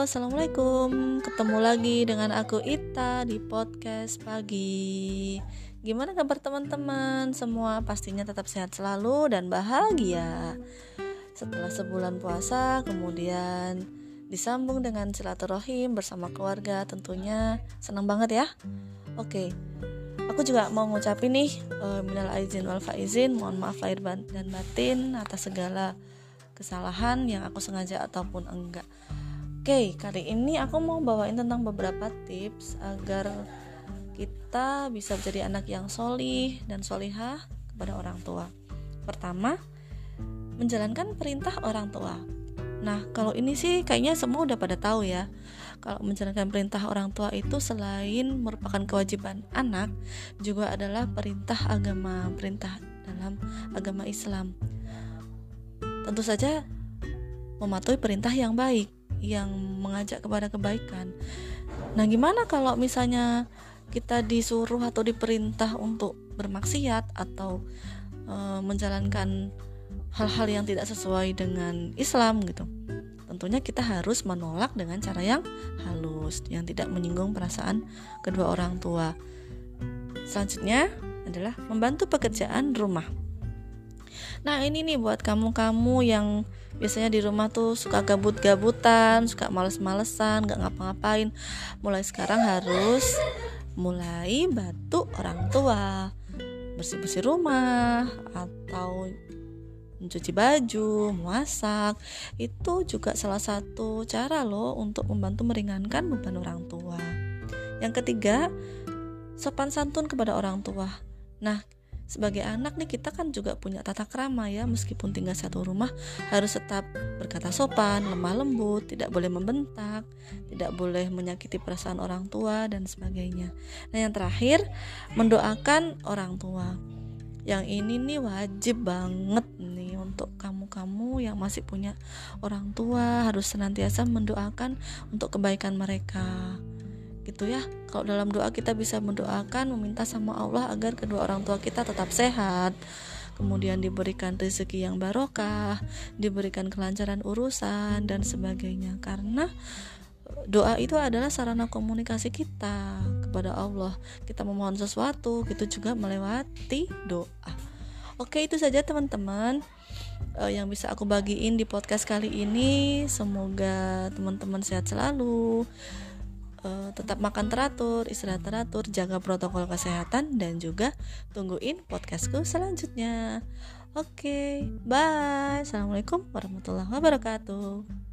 assalamualaikum. Ketemu lagi dengan aku Ita di podcast pagi. Gimana kabar teman-teman? Semua pastinya tetap sehat selalu dan bahagia. Setelah sebulan puasa, kemudian disambung dengan silaturahim bersama keluarga, tentunya senang banget ya. Oke. Aku juga mau ngucapin nih uh, minal aizin wal faizin, mohon maaf lahir dan batin atas segala kesalahan yang aku sengaja ataupun enggak. Oke, kali ini aku mau bawain tentang beberapa tips agar kita bisa menjadi anak yang solih dan solihah kepada orang tua. Pertama, menjalankan perintah orang tua. Nah, kalau ini sih kayaknya semua udah pada tahu ya. Kalau menjalankan perintah orang tua itu selain merupakan kewajiban anak, juga adalah perintah agama, perintah dalam agama Islam. Tentu saja mematuhi perintah yang baik yang mengajak kepada kebaikan. Nah, gimana kalau misalnya kita disuruh atau diperintah untuk bermaksiat atau e, menjalankan hal-hal yang tidak sesuai dengan Islam gitu? Tentunya kita harus menolak dengan cara yang halus, yang tidak menyinggung perasaan kedua orang tua. Selanjutnya adalah membantu pekerjaan rumah. Nah, ini nih buat kamu-kamu yang biasanya di rumah tuh suka gabut-gabutan suka males-malesan gak ngapa-ngapain mulai sekarang harus mulai bantu orang tua bersih-bersih rumah atau mencuci baju, masak itu juga salah satu cara loh untuk membantu meringankan beban orang tua. Yang ketiga, sopan santun kepada orang tua. Nah, sebagai anak nih kita kan juga punya tata krama ya. Meskipun tinggal satu rumah harus tetap berkata sopan lemah lembut tidak boleh membentak tidak boleh menyakiti perasaan orang tua dan sebagainya. Nah yang terakhir mendoakan orang tua. Yang ini nih wajib banget nih untuk kamu-kamu yang masih punya orang tua harus senantiasa mendoakan untuk kebaikan mereka gitu ya. Kalau dalam doa kita bisa mendoakan meminta sama Allah agar kedua orang tua kita tetap sehat. Kemudian diberikan rezeki yang barokah diberikan kelancaran urusan dan sebagainya. Karena doa itu adalah sarana komunikasi kita kepada Allah. Kita memohon sesuatu itu juga melewati doa. Oke itu saja teman-teman uh, yang bisa aku bagiin di podcast kali ini. Semoga teman-teman sehat selalu uh, tetap makan teratur, istirahat teratur, jaga protokol kesehatan dan juga tungguin podcastku selanjutnya. Oke, okay, bye. Assalamualaikum warahmatullahi wabarakatuh.